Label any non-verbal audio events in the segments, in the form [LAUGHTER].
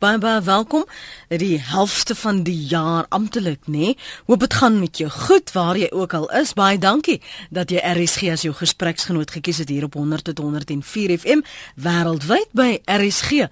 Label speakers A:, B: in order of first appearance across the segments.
A: Baie baie welkom. Die helfte van die jaar amptelik, nê? Nee? Hoop dit gaan met jou goed waar jy ook al is. Baie dankie dat jy RSG as jou gespreksgenoot gekies het hier op 100 tot 104 FM wêreldwyd by rsg.co.za.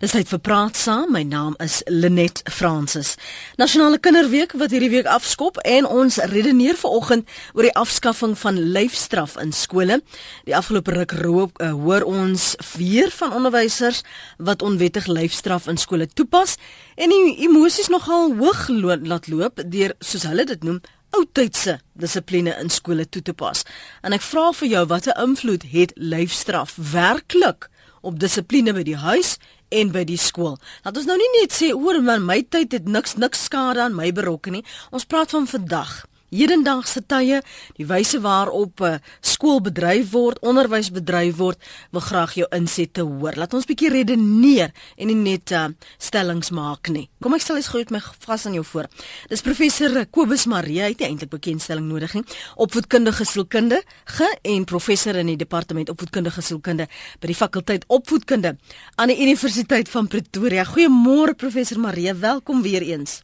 A: Dis tyd vir praat saam. My naam is Lenet Fransis. Nasionale Kinderweek wat hierdie week afskop en ons redeneer vanoggend oor die afskaffing van lyfstraf in skole. Die afgelope ruk roep, uh, hoor ons weer van onderwysers wat onwettig lyfstraf in skole toepas en die emosies nogal hoog lo laat loop deur soos hulle dit noem oudtydse dissipline in skole toe te pas. En ek vra vir jou watter invloed het lyfstraf werklik op dissipline by die huis en by die skool. Laat ons nou nie net sê oor my tyd het niks niks skade aan my berokken nie. Ons praat van vandag hedendaagse tye, die wyse waarop uh, skool bedryf word, onderwys bedryf word, wil graag jou insette hoor. Laat ons bietjie redeneer en nie net uh, stellings maak nie. Kom ek stel eens gou my vas aan jou voor. Dis professor Kobus Marie, hy het eintlik bekendstelling nodig nie. Opvoedkundige sielkundige en professor in die departement opvoedkundige sielkunde by die fakulteit opvoedkunde aan die Universiteit van Pretoria. Goeiemôre professor Marie, welkom weer eens.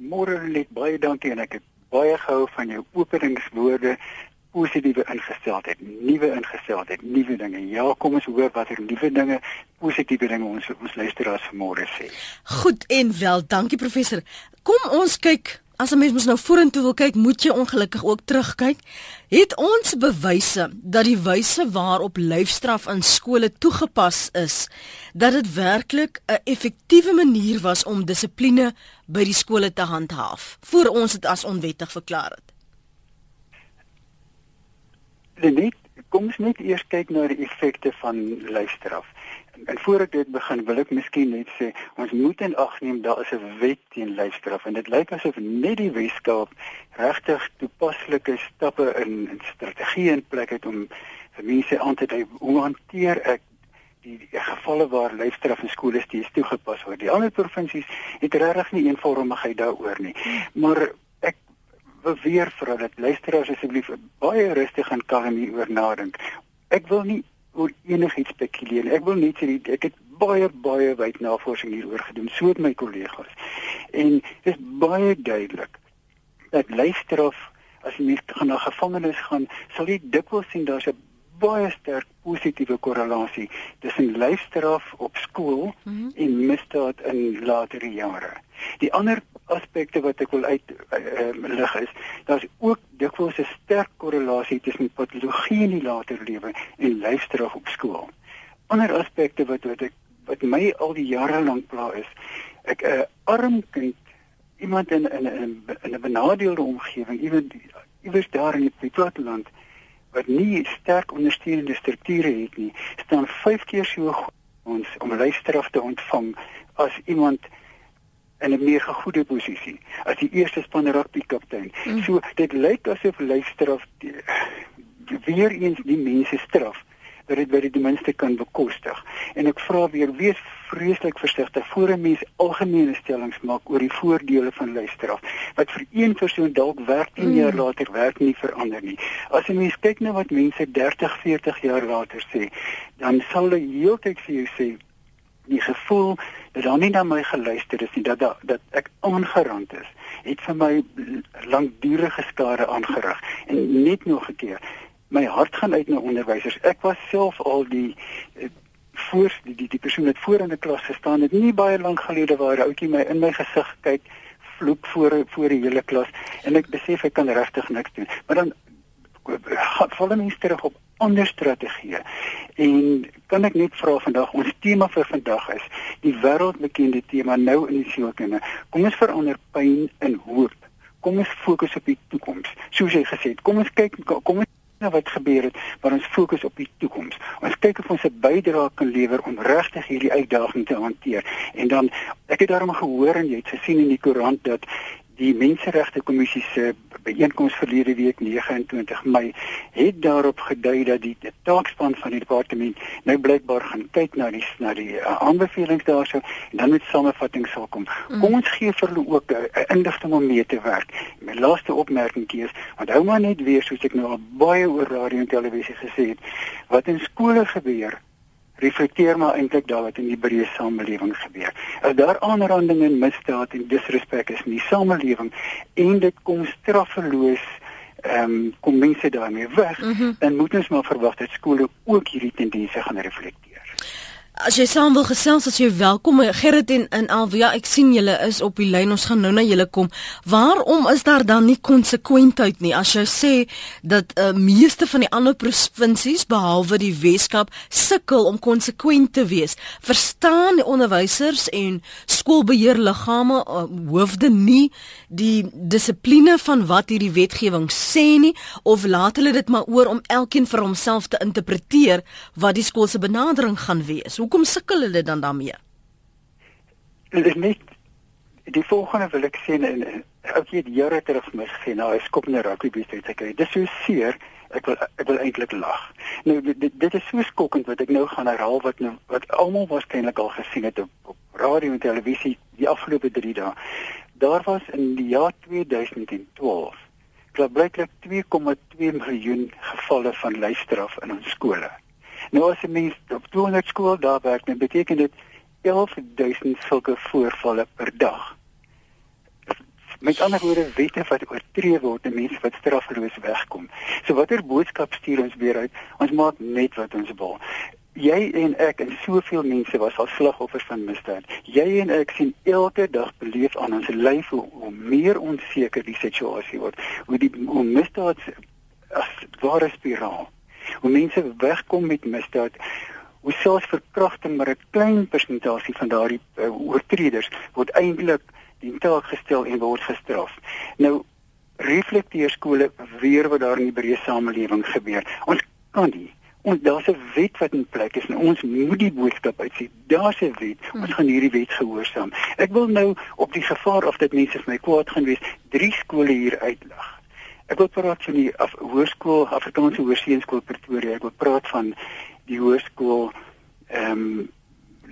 B: Môre net baie dankie en ek het baie gehou van jou openingswoorde positiewe ingesteldheid, nuwe ingesteldheid, nuwe dinge. Ja, kom ons hoor watter nuwe dinge, positiewe dinge ons ons luisteraars vanmôre sê.
A: Goed en wel, dankie professor. Kom ons kyk As 'n mens mos nou vorentoe wil kyk, moet jy ongelukkig ook terugkyk. Het ons bewyse dat die wyse waarop lyfstraf in skole toegepas is, dat dit werklik 'n effektiewe manier was om dissipline by die skole te handhaaf, voor ons dit as onwettig verklaar het?
B: Net, kom ons net eers kyk na die effekte van lyfstraf. En voor ek dit begin, wil ek miskien net sê, ons moet in ag neem daar is 'n wet teen lyfstraf en dit lyk asof net die Weskaap regtig toepaslike stappe in, in strategie in plek het om vir mense aan te dui hoe hanteer ek die, die gevalle waar lyfstraf in skole steeds toegepas word. Die ander provinsies het regtig nie eenvormigheid daaroor nie. Maar ek wil weer vra dat luisteraars asseblief baie rustig en kalm hieroor nadink. Ek wil nie oor enigiets spekuleer. Ek wil net sê ek het baie baie wyd navorsing hieroor gedoen so met my kollegas. En dit is baie duidelik dat lyfstraf as jy na gevangenis gaan, sal jy dikwels sien daar's 'n baie sterk positiewe korrelasie tussen lyfstraf op skool mm -hmm. en misdaad in latere jare. Die ander aspekte wat ek wil uit uh, lig is, daar's ook dikwels 'n sterk korrelasie tussen patologie in die later lewe en lyfstraf op skool. Ander aspekte wat wat ek wat my al die jare lank pla is, ek 'n uh, arm kind, iemand in in 'n in 'n benadeelde omgewing, iewers iewers daar in die platteland wat nie sterk ondersteunende strukture het nie, staan 5 keer so ons om lyfstraf te ontvang as iemand in 'n meer gegoede posisie as die eerste span rugby kaptein. Mm. So dit lyk asof lyfstraf weer eens die mense straf dat dit baie die mense kan bekostig. En ek vra weer wees vreeslik versigtig voor 'n mens algemene stellings maak oor die voordele van lyfstraf. Wat vir een persoon dalk werk 10 mm. jaar later werk nie verander nie. As 'n mens kyk na wat mense 30, 40 jaar later sê, dan sal hulle heeltyd vir jou sê die gevoel dat daar nie na my geluister is nie dat dat, dat ek aangerand is het vir my langdurige skade aangerig en net nog 'n keer my hart gaan uit na onderwysers ek was self al die eh, voor die die, die persoon wat voor in 'n klas gestaan het nie baie lank gelede waar 'n ouetjie my in my gesig kyk vloek voor voor die hele klas en ek besef ek kan regtig niks doen maar dan val mense terug op ander strategieë. En kan ek net vra vandag ons tema vir vandag is die wêreldbekende tema nou in die sielkunde. Kom ons verander pyn in hoop. Kom ons fokus op die toekoms. Soos jy gesê het, kom ons kyk kom ons na wat gebeur het, maar ons fokus op die toekoms. Ons kyk of ons 'n bydrae kan lewer om regtig hierdie uitdaging te hanteer. En dan ek het daarom gehoor en jy het gesien in die koerant dat die menseregte kommissie se byeenkoms verlede week 29 Mei het daarop gedui dat die, die taakspan van die departement nou blykbaar gaan kyk na die na die uh, aanbevelings daarso en dan met samevatting sal kom. Mm. Kom ons gee vir hulle ook 'n uh, inligting om mee te werk. My laaste opmerking is, onthou maar net weer soos ek nou al baie oor radio en televisie gesê het, wat in skole gebeur reflekteer maar eintlik daar wat in die breë samelewing gebeur. As daar aanranding en misdaad en disrespek is in die samelewing en dit kom straffeloos ehm um, kom mense daarmee weg, mm -hmm. dan moet ons maar verwag dat skole ook hierdie tendense gaan reflekteer.
A: As jy saam wil gesels, as jy welkom Gerrit en in Alvia, ek sien julle is op die lyn. Ons gaan nou na julle kom. Waarom is daar dan nie konsekwentheid nie? As jy sê dat uh, meeste van die ander provinsies behalwe die Weskaap sukkel om konsekwent te wees, verstaan die onderwysers en skoolbeheerliggame uh, hoofde nie die dissipline van wat hierdie wetgewing sê nie of laat hulle dit maar oor om elkeen vir homself te interpreteer wat die skool se benadering gaan wees? Hoe Hoekom sukkel hulle dan daarmee?
B: Net die volgende wil ek sê en ek het jare terug misgesien, nou hy skop net rugby bestuur te kry. Dis so seer. Ek wil ek wil eintlik lag. Nou dit, dit is so skokkend wat ek nou gaan herhaal wat nou wat almal waarskynlik al gesien het op, op radio en televisie die afgelope 3 dae. Daar was in die jaar 2012 klaarblyklik 2,2 miljoen gevalle van lyfstraf in ons skole. Nou as 'n mens op 200 skool daar werk, dan beteken dit 11000 sulke voorvalle per dag. Met ander woorde, wette wat oortree word, en mense wat straffeloos wegkom. So watter boodskap stuur ons weer uit? Ons maak net wat ons wil. Jy en ek en soveel mense was al slagoffers van misdaad. Jy en ek sien elke dag beleef aan ons lyf hoe, hoe meer onseker die situasie word. Hoe die hoe misdaad as ware spiraal hoe mense wegkom met misdaad hoe selfs verkrachting maar 'n klein persentasie van daardie uh, oortreders word eintlik die taak gestel en word gestraf. Nou reflekteer skole weer wat daar in die breë samelewing gebeur. Ons kan nie ons daar's 'n wet wat in plek is en ons moet die boodskap uitsien. Daar's 'n wet. Ons gaan hierdie wet gehoorsaam. Ek wil nou op die gevaar of dit mense vir my kwaad gaan wees, drie skole hier uitlig. Ek wil praat van die af, hoërskool Afrikaanse Hoërskool Pretoria. Ek wil praat van die hoërskool ehm um,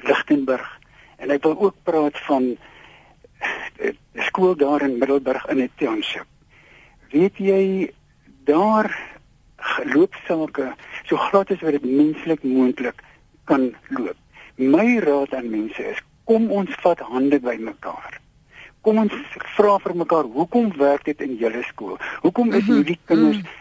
B: Lichtenburg en ek wil ook praat van die skool daar in Middelburg in die township. Weet jy daar loop sake so glad as wat dit menslik moontlik kan loop. My raad aan mense is kom ons vat hande bymekaar kom ons vra vir mekaar hoekom werk dit in julle skool? Hoekom is hierdie mhm, kinders mhm.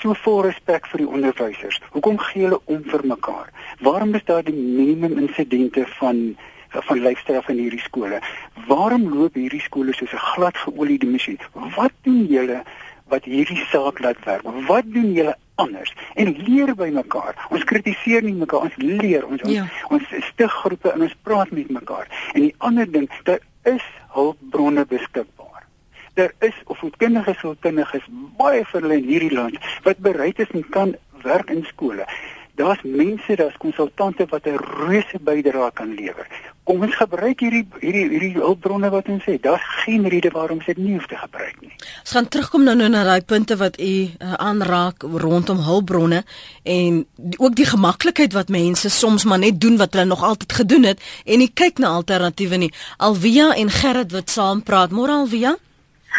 B: so vol respek vir die onderwysers? Hoekom gee hulle om vir mekaar? Waarom is daar die minimum insidente van van lyfstraf in hierdie skole? Waarom loop hierdie skole soos 'n glad geoliede masjien? Wat doen julle wat hierdie saak laat werk? Wat doen julle anders en leer by mekaar. Ons kritiseer nie mekaar, ons leer ons ja. ons, ons stig groepe en ons praat met mekaar. En die ander ding, daar is hulpbronne beskikbaar. Daar is opvoedkundige sielkundiges baie vir hulle in hierdie land wat bereid is en kan werk in skole. Daar's mense, daar's konsultante wat 'n reuse bydrae kan lewer. Kom ons gebruik hierdie hierdie hierdie hulpbronne wat ons het. Daar's geen rede waarom ons dit nie hoef te gebruik nie.
A: Ons gaan terugkom nou nou na daai punte wat u uh, aanraak rondom hulpbronne en die, ook die gemaklikheid wat mense soms maar net doen wat hulle nog altyd gedoen het en nie kyk na alternatiewe nie. Alvia en Gerrit wat saam praat. Môre Alvia?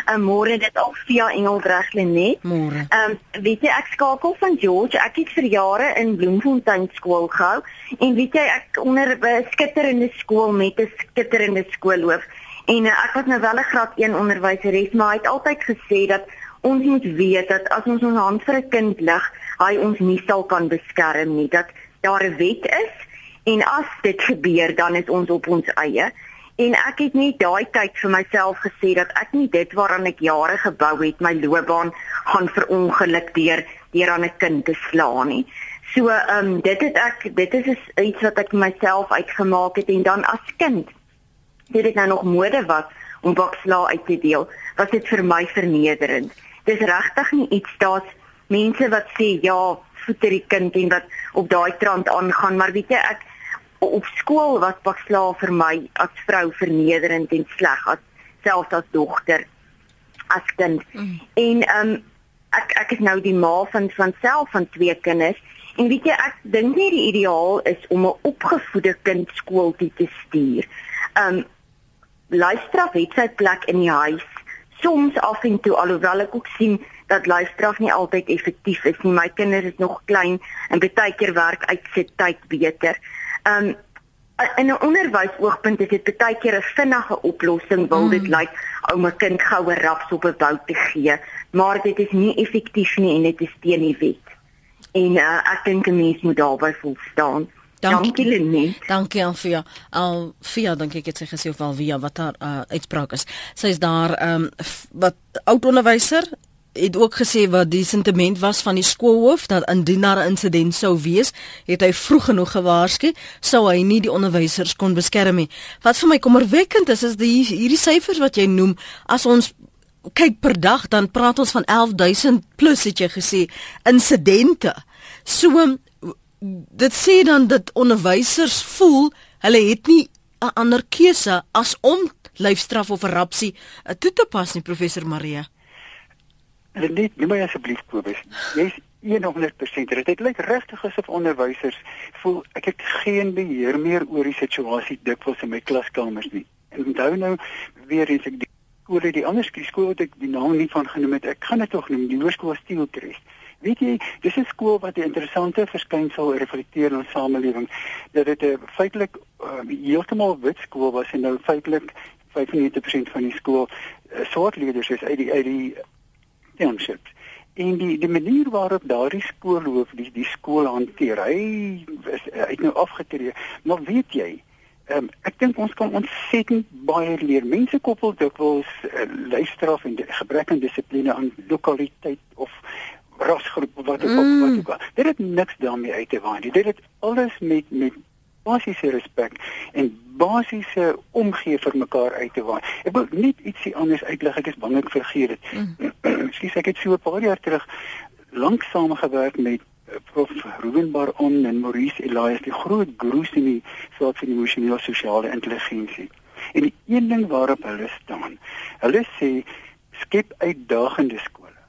C: Uh, môre dit al via Engelbreg Lenet.
A: Môre.
C: Ehm um, weet jy ek skakel van George. Ek het vir jare in Bloemfontein skool gehou en weet jy ek onder 'n skitterende skool met 'n skitterende skoolhoof en uh, ek was nou wel 'n graad 1 onderwyseres, maar hy het altyd gesê dat ons moet weet dat as ons ons hand vir 'n kind lig, hy ons nie sal kan beskerm nie. Dat daar 'n wet is en as dit gebeur, dan is ons op ons eie. En ek het net daai tyd vir myself gesê dat ek nie dit waaraan ek jare gebou het, my loopbaan gaan verongeluk deur deur aan 'n kind te slaan nie. So ehm um, dit het ek dit is iets wat ek myself uitgemaak het en dan as kind het dit nou nog mode was om boksla uit te deel. Was dit vir my vernederend. Dis regtig nie iets daar's mense wat sê ja, voeter die kind en wat op daai trant aangaan, maar weet jy ek op skool was bakslaa vir my as vrou vernederend en sleg as selfs as dogter as kind. Mm. En ehm um, ek ek is nou die ma van van self van twee kinders en weet jy ek dink nie die ideaal is om 'n opgevoede kind skool toe te stuur. Ehm um, luisteraf het sy plek in die huis soms af en toe alhoewel ek ook sien dat lyfstraf nie altyd effektief is nie. My kinders is nog klein en baie keer werk uitsit tyd beter. Um in 'n onderwysoogpunt is dit baie keer 'n vinnige oplossing wil dit mm. lyk om 'n kind goue raps op 'n bou te gee, maar dit is nie effektief nie en dit is teen die wet. En uh, ek dink 'n mens moet daarby vol staan. Dankie Lenie.
A: Dankie Alfia. Alfia dink ek het sy gesê of Alvia wat haar uh, uitspraak is. Sy is daar ehm um, wat oud onderwyser het ook gesê wat die sentiment was van die skoolhoof dat indien daar 'n insident sou wees, het hy vroeg genoeg gewaarsku sou hy nie die onderwysers kon beskerm nie. Wat vir my kommerwekkend is is die hierdie syfers wat jy noem as ons kyk per dag dan praat ons van 11000 plus het jy gesê insidente. So dit sê dan dat onderwysers voel hulle het nie 'n ander keuse as om lyfstraf of 'n rapsie toe te pas nie professor Maria.
B: Net nie my asseblief Kobus. Jy's 100% reg. Dit lyk regtig asof onderwysers voel ek het geen beheer meer oor die situasie dikwels in my klaskamers nie. En onthou nou weer eens ek die skole die ander skool wat ek die naam nie van genoem het. Ek gaan dit tog noem die Hoërskool Steelcrest. Weet jy, dis 'n skool wat 'n interessante verskynsel reflekteer in ons samelewing. Dat dit 'n feitelik uh, heeltemal wit skool was en nou feitelik 95% van die skool uh, soortleerders is uit die uit die townships. En die die manier waarop daardie skoolhoof die die skool hanteer, hy is uit nou afgetree. Maar weet jy, um, ek dink ons kan ontsettend baie leer. Mense koppel dikwels uh, luisteraf en gebrek aan dissipline aan lokaliteit of rasgroep wat ook mm. wat ook. Dit het niks daarmee uit te waai. Dit het alles met met basiese respek en basiese omgee vir mekaar uit te waai. Ek wil net ietsie anders uitlig. Ek is bang ek vergeet dit. Mm. [CLEARS THROAT] Skus ek het so 'n paar jaar terug lank saamgewerk met eh, prof Ruben Baron en Maurice Elias, die groot gurus in die veld van emosionele sosiale intelligensie. En die een ding waarop hulle staan, hulle sê skep uitdagende skole.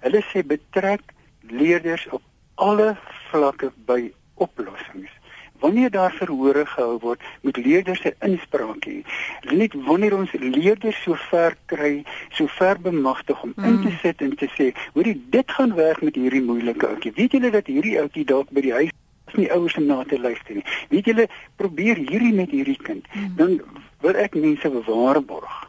B: Hulle sê betrek leerders op alle vlakke by oplossings wanneer daar verhore gehou word, moet leerders se inspraak hê. Net wanneer ons leerders so ver kry, so ver bemagtig om mm. in te mm. sit en te sê, hoorie, dit gaan werk met hierdie moeilike ouetjie. Weet julle dat hierdie ouetjie dalk by die huis is nie ouers om na te luister nie. Weet julle, probeer hierdie met hierdie kind. Mm. Dan wil ek mense bewaarborg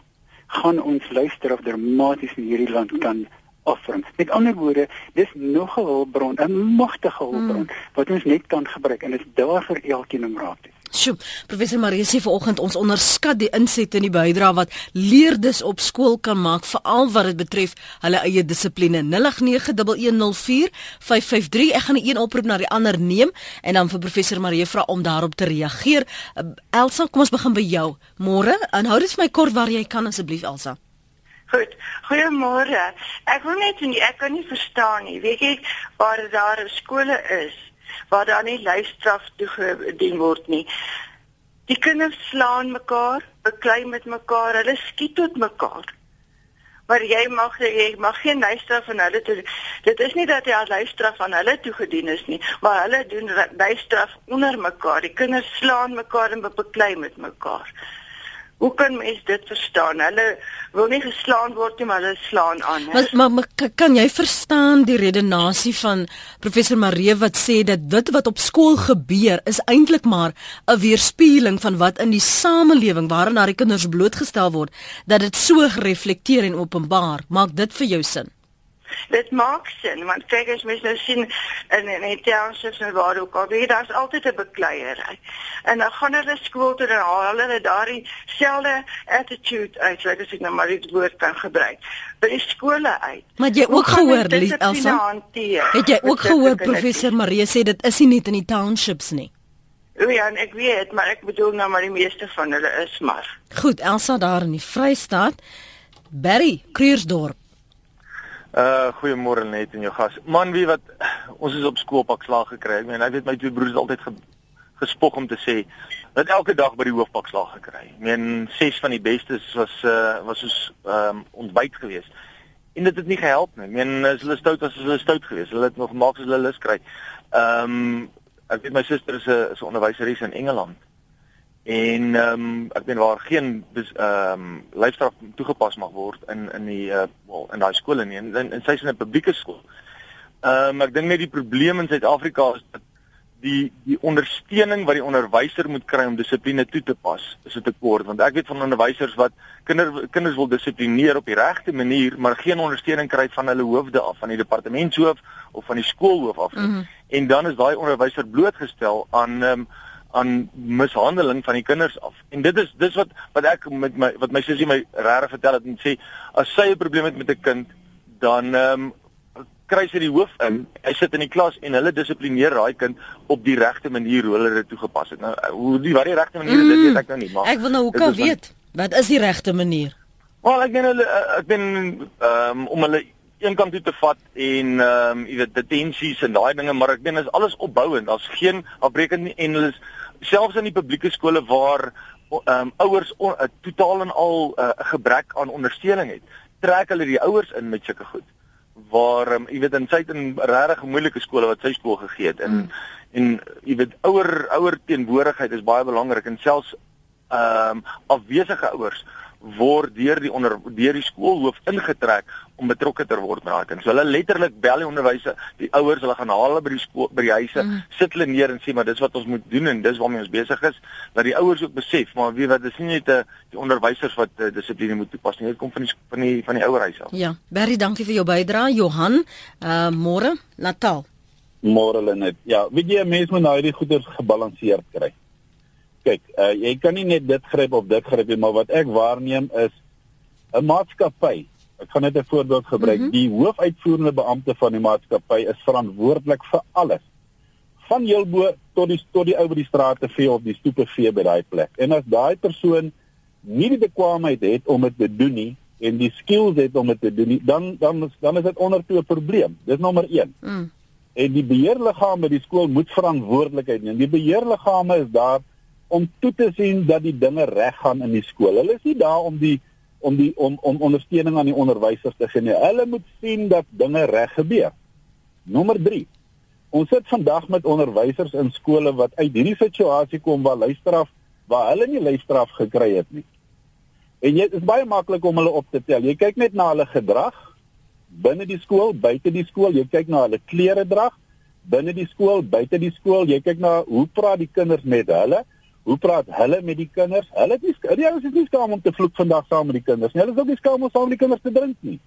B: gaan ons luister of dramaties in hierdie land kan offering. Met ander woorde, dis nog 'n hulpbron, 'n magtige hulpbron hmm. wat ons net kan gebruik en dit is daar vir elkeen om raad te
A: Sjoe, professor Marie sê vanoggend ons onderskat die insette in die bydrae wat leerders op skool kan maak veral wat dit betref hulle eie dissipline. 0891104553. Ek gaan die een oproep na die ander neem en dan vir professor Marie vra om daarop te reageer. Elsa, kom ons begin by jou. Môre, aanhou dit vir my kort waar jy kan asseblief Elsa.
D: Goed. Goeiemôre. Ek wil net nie ek kan nie verstaan nie. Weet jy waar daar skole is waar daar nie lyfstraf toegedien word nie. Die kinders slaan mekaar, beklei met mekaar, hulle skiet tot mekaar. Maar jy mag jy mag geen lyfstraf aan hulle toe. Dit is nie dat jy al lyfstraf aan hulle toegedien is nie, maar hulle doen lyfstraf onder mekaar. Die kinders slaan mekaar en beklei met mekaar. Hoe kan mens dit verstaan? Hulle wil nie geslaan word nie, maar hulle slaan aan.
A: Maar, maar maar kan jy verstaan die redenasie van professor Maree wat sê dat dit wat op skool gebeur is eintlik maar 'n weerspieëling van wat in die samelewing waarin daai kinders blootgestel word, dat dit so gereflekteer en openbaar. Maak dit vir jou sin?
D: Dit maak sin want kyk as mens nou sien in in die townships en waar ook al, weet daar's altyd 'n bekleierery. En dan gaan hulle skool toe en haal hulle daardie selfde attitude uit, so as ek nou maar dit woord kan gebruik. By die skole uit.
A: Maar jy ook gehoor, Elsa? Het jy ook gehoor professor Marie sê dit is nie net in die townships nie?
D: Ja, ek weet, maar ek bedoel nou maar die meeste van hulle is maar.
A: Goed, Elsa daar in die Vrystaat. Berry, Kruersdorp.
E: Uh goeiemôre net en jou gas. Man, wie wat ons is op skoolpak slaag gekry. Ek meen, hy weet my twee broers altyd ge, gespog om te sê dat elke dag by die hoofpak slaag gekry. Ek meen, ses van die bestes was uh was soos ehm um, ontbyt geweest. En dit het nie gehelp nie. Ek meen, as hulle stout was, as hulle stout geweest. Hulle het nog gemaak as hulle lus kry. Ehm um, ek weet my suster is 'n is 'n onderwyseres in Engeland. En ehm um, ek meen waar geen ehm um, leefstraf toegepas mag word in in die uh, wel in daai skole nie en, en sy's in 'n publieke skool. Ehm um, ek dink net die probleem in Suid-Afrika is dat die die ondersteuning wat die onderwyser moet kry om dissipline toe te pas, is dit tekort want ek weet van onderwysers wat kinder kinders wil dissiplineer op die regte manier, maar geen ondersteuning kry van hulle hoofde af, van die departementshoof of van die skoolhoof af. Mm -hmm. En dan is daai onderwyser blootgestel aan ehm um, aan mishandeling van die kinders af. En dit is dis wat wat ek met my wat my sussie my regtig vertel het en sê as sy 'n probleem het met 'n kind, dan ehm um, kry sy die hoof in. Hy sit in die klas en hulle dissiplineer daai kind op die regte manier hoe hulle dit toegepas het. Nou hoe die wat die regte manier mm, dit weet ek nou nie, maar
A: Ek wil nou hoe kan weet wat is die regte manier?
E: Wel, ek ben hulle ek ben ehm um, om hulle een kant toe te vat en ehm um, jy weet detensies en daai dinge, maar ek ben is alles opbouend. Daar's geen afbreekend nie en hulle is selfs in die publieke skole waar ehm um, ouers 'n uh, totaal en al 'n uh, gebrek aan ondersteuning het, trek hulle die ouers in met sulke goed. Waar um, jy weet in sy in regtig moeilike skole wat sy skool gegee het en mm. en jy weet ouer ouer teenwoordigheid is baie belangrik en selfs ehm um, afwesige ouers word deur die onder deur die skoolhoof ingetrek om betrokke te word met daai kind. So hulle letterlik bel die onderwysers, die ouers, hulle gaan haal hulle by die skool by die huise, mm. sit hulle neer en sê maar dis wat ons moet doen en dis waarmee ons besig is, dat die ouers ook besef, maar weet wat, dis nie net eh, die onderwysers wat uh, dissipline moet toepas nie, dit kom van die van die van die ouerhuis af.
A: Ja, Berry, dankie vir jou bydrae. Johan, uh môre, Natal.
F: Môre Lenet. Ja, weet jy mense moet nou hierdie goeders gebalanseerd kry kyk, uh, jy kan nie net dit gryp of dit gryp nie, maar wat ek waarneem is 'n maatskappy. Ek gaan net 'n voorbeeld gebruik. Mm -hmm. Die hoofuitvoerende beampte van die maatskappy is verantwoordelik vir alles. Van heelbo tot die tot die ou by die straat te vee of die stoepe vee by daai plek. En as daai persoon nie die bekwaamheid het om dit te doen nie en die skills het om dit te doen nie, dan dan dan is dit onder toe 'n probleem. Dis nommer 1. Mm. En die beheerliggaam by die skool moet verantwoordelikheid neem. Die beheerliggame is daar om toe te sien dat die dinge reg gaan in die skool. Hulle is nie daar om die om die om om ondersteuning aan die onderwysers te gee nie. Hulle moet sien dat dinge reg gebeur. Nommer 3. Ons sit vandag met onderwysers in skole wat uit hierdie situasie kom waar luisteraf waar hulle nie luisteraf gekry het nie. En dit is baie maklik om hulle op te tel. Jy kyk net na hulle gedrag binne die skool, buite die skool, jy kyk na hulle klere drag binne die skool, buite die skool, jy kyk na hoe praat die kinders met hulle Hoe praat hulle met die kinders? Hulle is nie die ouens is nie skaam om te vloek vandag saam met die kinders nie. Hulle is ook nie skaam om saam met die kinders te drink nie.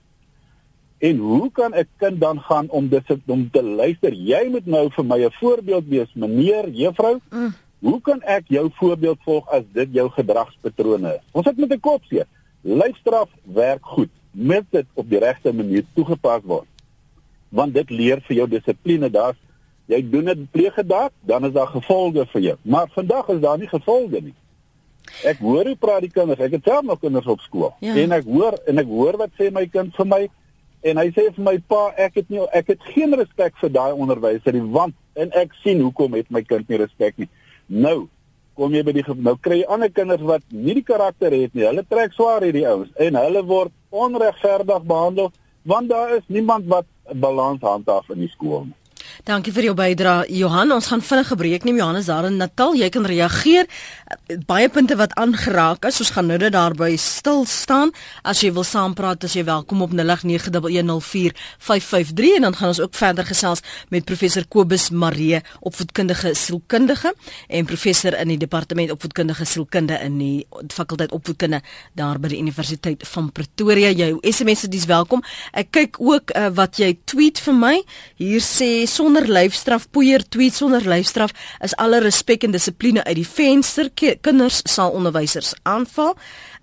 F: En hoe kan 'n kind dan gaan om dit om te luister? Jy moet nou vir my 'n voorbeeld wees, meneer, juffrou. Mm. Hoe kan ek jou voorbeeld volg as dit jou gedragspatrone is? Ons het met 'n kop seer. Lyfstraf werk goed, mits dit op die regte manier toegepas word. Want dit leer vir jou dissipline. Daar's jy doen dit pleeg gedag, dan is daar gevolge vir jou. Maar vandag is daar nie gevolge nie. Ek hoor hoe praat die kinders. Ek het self nog kinders op skool. Ja. En ek hoor en ek hoor wat sê my kind vir my en hy sê vir my pa, ek het nie ek het geen respek vir daai onderwyser nie want en ek sien hoekom het my kind nie respek nie. Nou kom jy by die nou kry jy ander kinders wat nie die karakter het nie. Hulle trek swaar hierdie ouens en hulle word onregverdig behandel want daar is niemand wat balans handhaaf in die skool nie.
A: Dankie vir jou bydrae Johan. Ons gaan vinnig gebreek neem Johannes daar in Natal. Jy kan reageer. Baie punte wat aangeraak is. Ons gaan nou net daarby stil staan. As jy wil saampraat, as jy welkom op 0891104553 en dan gaan ons ook verder gesels met professor Kobus Maree, opvoedkundige sielkundige en professor in die departement opvoedkundige sielkunde in die fakulteit opvoedkunde daar by die Universiteit van Pretoria. Jou SMS is welkom. Ek kyk ook uh, wat jy tweet vir my. Hier sê sonder lyfstraf poeier tweet sonder lyfstraf is alle respek en dissipline uit die venster kinders sal onderwysers aanval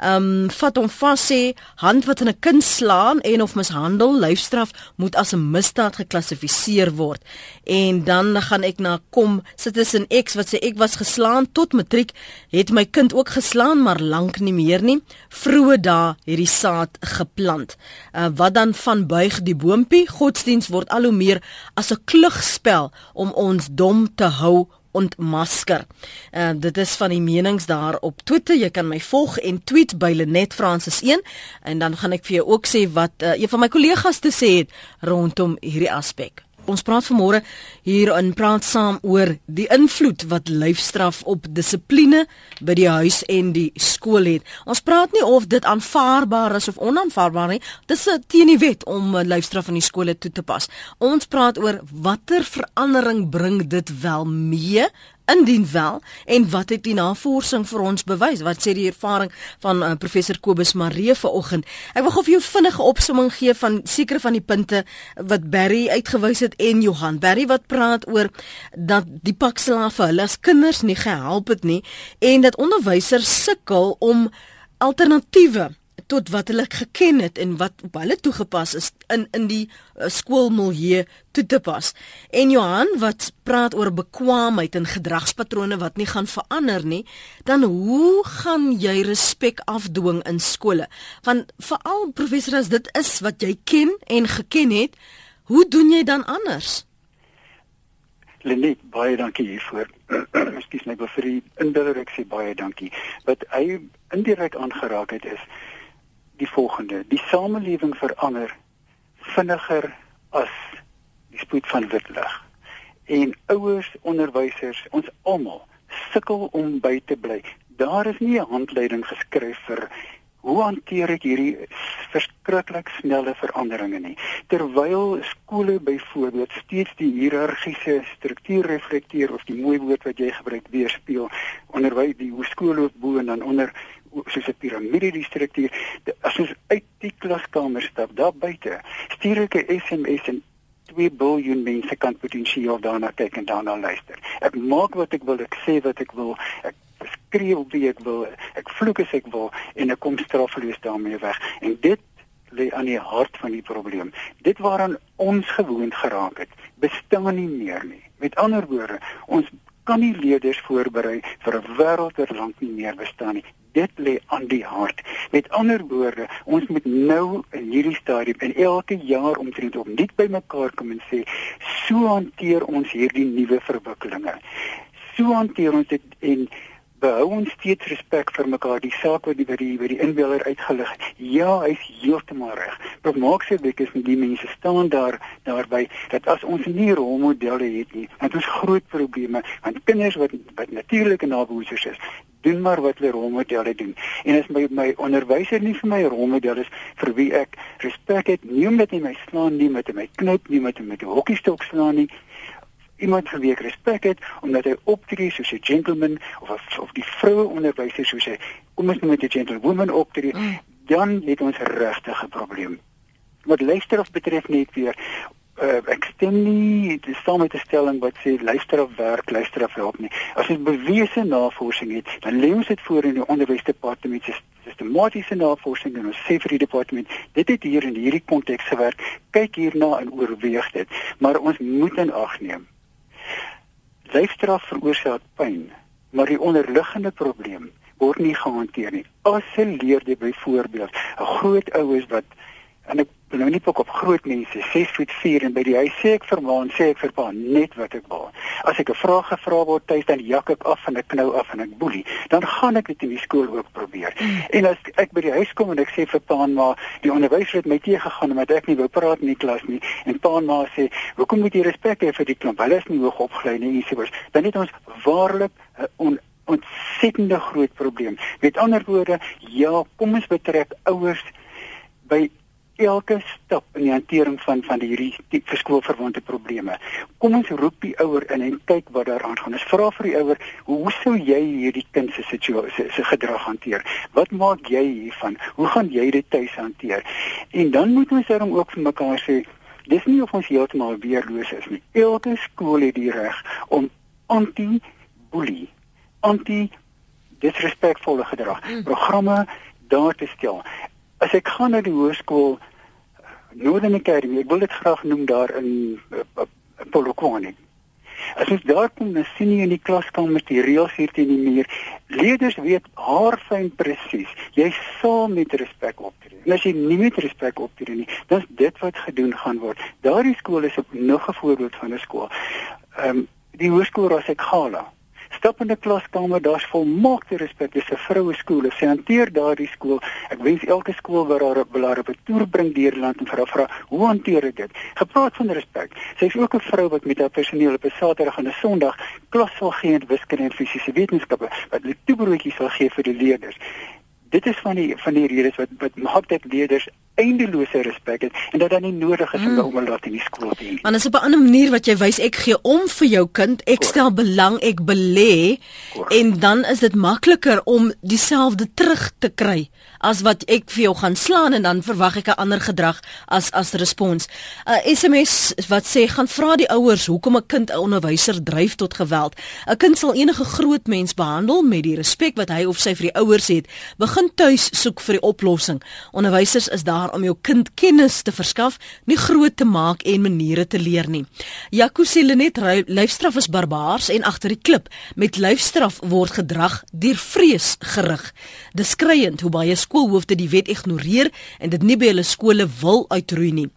A: ehm um, vat hom vas sê hand wat in 'n kind slaan en of mishandel lyfstraf moet as 'n misdaad geklassifiseer word. En dan gaan ek na kom sit tussen X wat sê ek was geslaan tot matriek het my kind ook geslaan maar lank nie meer nie. Vroeë dae het die saad geplant. Uh, wat dan van buig die boontjie godsdiens word al hoe meer as 'n klugspel om ons dom te hou ontmasker. Uh, dit is van die menings daar op Twitter. Jy kan my volg en tweet by Lenet Francis 1 en dan gaan ek vir jou ook sê wat uh, een van my kollegas te sê het rondom hierdie aspek. Ons praat vanmôre hier in praat saam oor die invloed wat lyfstraf op dissipline by die huis en die skool het. Ons praat nie of dit aanvaarbaar is of onaanvaarbaar nie. Dit is teen die wet om lyfstraf in die skole toe te pas. Ons praat oor watter verandering bring dit wel mee indien wel en wat het die navorsing vir ons bewys? Wat sê die ervaring van uh, professor Kobus Maree vanoggend? Ek wil gou vir jou vinnige opsomming gee van sekere van die punte wat Barry uitgewys het en Johan. Barry wat praat oor dat die pakslaaf vir hulle as kinders nie gehelp het nie en dat onderwysers sukkel om alternatiewe tot wat hulle geken het en wat op hulle toegepas is in in die uh, skoolmilieu toe te pas. En Johan wat praat oor bekwaamheid en gedragspatrone wat nie gaan verander nie, dan hoe gaan jy respek afdwing in skole? Want veral professor as dit is wat jy ken en geken het, hoe doen jy dan anders?
B: Lenet, baie dankie hiervoor. [CLEARS THROAT] Ekskuus my, vir die indirek sê baie dankie. Wat hy indirek aangeraak het is die volgende: Die samelewing verander vinniger as die spoed van wit lig. En ouers, onderwysers, ons almal sukkel om by te bly. Daar is nie 'n handleiding geskryf vir hoe hanteer ek hierdie verskriklik snelle veranderinge nie. Terwyl skole byvoorbeeld steeds die hiërargiese struktuur reflekteer of die mooi woord wat jy gebruik weerspieël, onderwys die skool loop bo en dan onder soos 'n piramide die struktuur as ons uit die klaskamer stap daar buite stuur ek 'n SMS en 2 miljard mense kan potensieel daarna kyk en daarna luister. Ek maak wat ek wil ek sê wat ek wil ek skree op wie ek wil ek vloek as ek wil en ek kom straffeloos daarmee weg. En dit lê aan die hart van die probleem. Dit waaraan ons gewoond geraak het bestaan nie meer nie. Met ander woorde ons kan nie leerders voorberei vir 'n wêreld wat lank nie meer bestaan nie dit lê aan die hart. Met ander woorde, ons moet nou in hierdie stadium en elke jaar omtrent op nuut bymekaar kom en sê, so hanteer ons hierdie nuwe verwikkelinge. So hanteer ons dit en behou ons steeds respek vir mekaar die saak wat die by die die inbeller uitgelig het. Ja, hy's heeltemal reg. Prof Marx sê dit is nie die mense staan daar daarby dat as ons nie rolmodelle het nie, het ons groot probleme want kinders wat wat natuurlike nabootsers is, doen maar wat hulle rolmodelle doen. En as my my onderwyser nie vir my rolmodel is vir wie ek respek het, nie omdat hy my slaan nie, met my knip nie, met 'n hokkiestok slaan nie, iemand vir wie ek respek het omdat hy optree soos 'n gentleman of of die vroue onderwyser soos hy kom ons met 'n gentlewoman optree, mm. dan het ons regtig 'n probleem. Wat of betref net weer uh, ek stem nie saam met 'n stelling wat sê luister op werk, luister op help nie. As ons bewese navorsing het, dan lê ons dit voor in die onderwysdepartement se sistematiese navorsing en ons sê vir die departement, dit het hier in hierdie konteks gewerk. Kyk hierna en oorweeg dit. Maar ons moet in ag neem. Lyfstraf veroorsaak pyn, maar die onderliggende probleem word nie gehanteer nie. As 'n leerder byvoorbeeld, 'n groot oues wat en ek nou nie op groot mense 6 voet 4 en by die huis sê ek vir ma en sê ek vir pa net wat ek wil. As ek 'n vraag gevra word tuis dan jak ek af en ek knou af en ek boelie, dan gaan ek dit in die skool ook probeer. Mm. En as ek by die huis kom en ek sê vir pa en ma, die onderwyser het my teë gegaan omdat ek nie wou praat in die klas nie en pa en ma sê, "Hoekom moet jy respek hê vir die klomp? Hulle is nie hoog opgelei nie," en so voort. Dan het ons waarlik 'n on ontsettende groot probleem. Met ander woorde, ja, kom ons betrek ouers by elke stap in die hantering van van die hierdie verskoolverwante probleme. Kom ons roep die ouer in en kyk wat daar aangaan. Ons vra vir die ouer, hoe sou jy hierdie kind se situasie se gedrag hanteer? Wat maak jy hiervan? Hoe gaan jy dit tuis hanteer? En dan moet ons dan ook vir mekaar sê, dis nie of ons heeltemal weerloos is nie. Elke skool het die reg om anti-bully, anti-disrespekvolle gedrag mm. programme daar te stel as ek gaan na die hoërskool Northern Academy, ek wil dit graag noem daar in uh, uh, Polokwane. As jy daar kom, dan sien jy in die klaskamer die reëls hier teen die muur. Leerders weet haarfyn presies. Jy sal met respek optree. En as jy nie met respek optree nie, dan is dit wat gedoen gaan word. Daardie skool is op nog 'n voorbeeld van 'n skool. Ehm um, die hoërskool Rasekhala Stap in 'n klaskamer, daar's volmaakte respek. Dis 'n vroue skool. Sy hanteer daardie skool. Ek wens elke skool waar haar belaar op 'n toer bring deur land en vir haar vra, "Hoe hanteer ek dit?" Gepraat van respek. Sy is ook 'n vrou wat met haar personeel op 'n Saterdag en 'n Sondag klas sal gee in wiskunde en fisiese wetenskappe, wat hulle toebroodjies sal gee vir die leerders dit is van die van die redes wat wat maak dat leerders eindelose respek het en dat dan nie nodig is om mm. hulle laat in die skool te hê.
A: Want is op 'n ander manier wat jy wys ek gee om vir jou kind, ek Kort. stel belang, ek belê en dan is dit makliker om dieselfde terug te kry as wat ek vir jou gaan slaan en dan verwag ek 'n ander gedrag as as respons. 'n uh, SMS wat sê gaan vra die ouers hoekom 'n kind 'n onderwyser dryf tot geweld. 'n Kind sal enige groot mens behandel met die respek wat hy of sy vir die ouers het. Begin tuis soek vir die oplossing. Onderwysers is daar om jou kind kennis te verskaf, nie groot te maak en maniere te leer nie. Jaco sê net lyfstraf is barbaars en agter die klip met lyfstraf word gedrag deur vrees gerig. Dis skreiend hoe baie skoolhoofde die wet ignoreer en dit nie by hulle skole wil uitroei nie.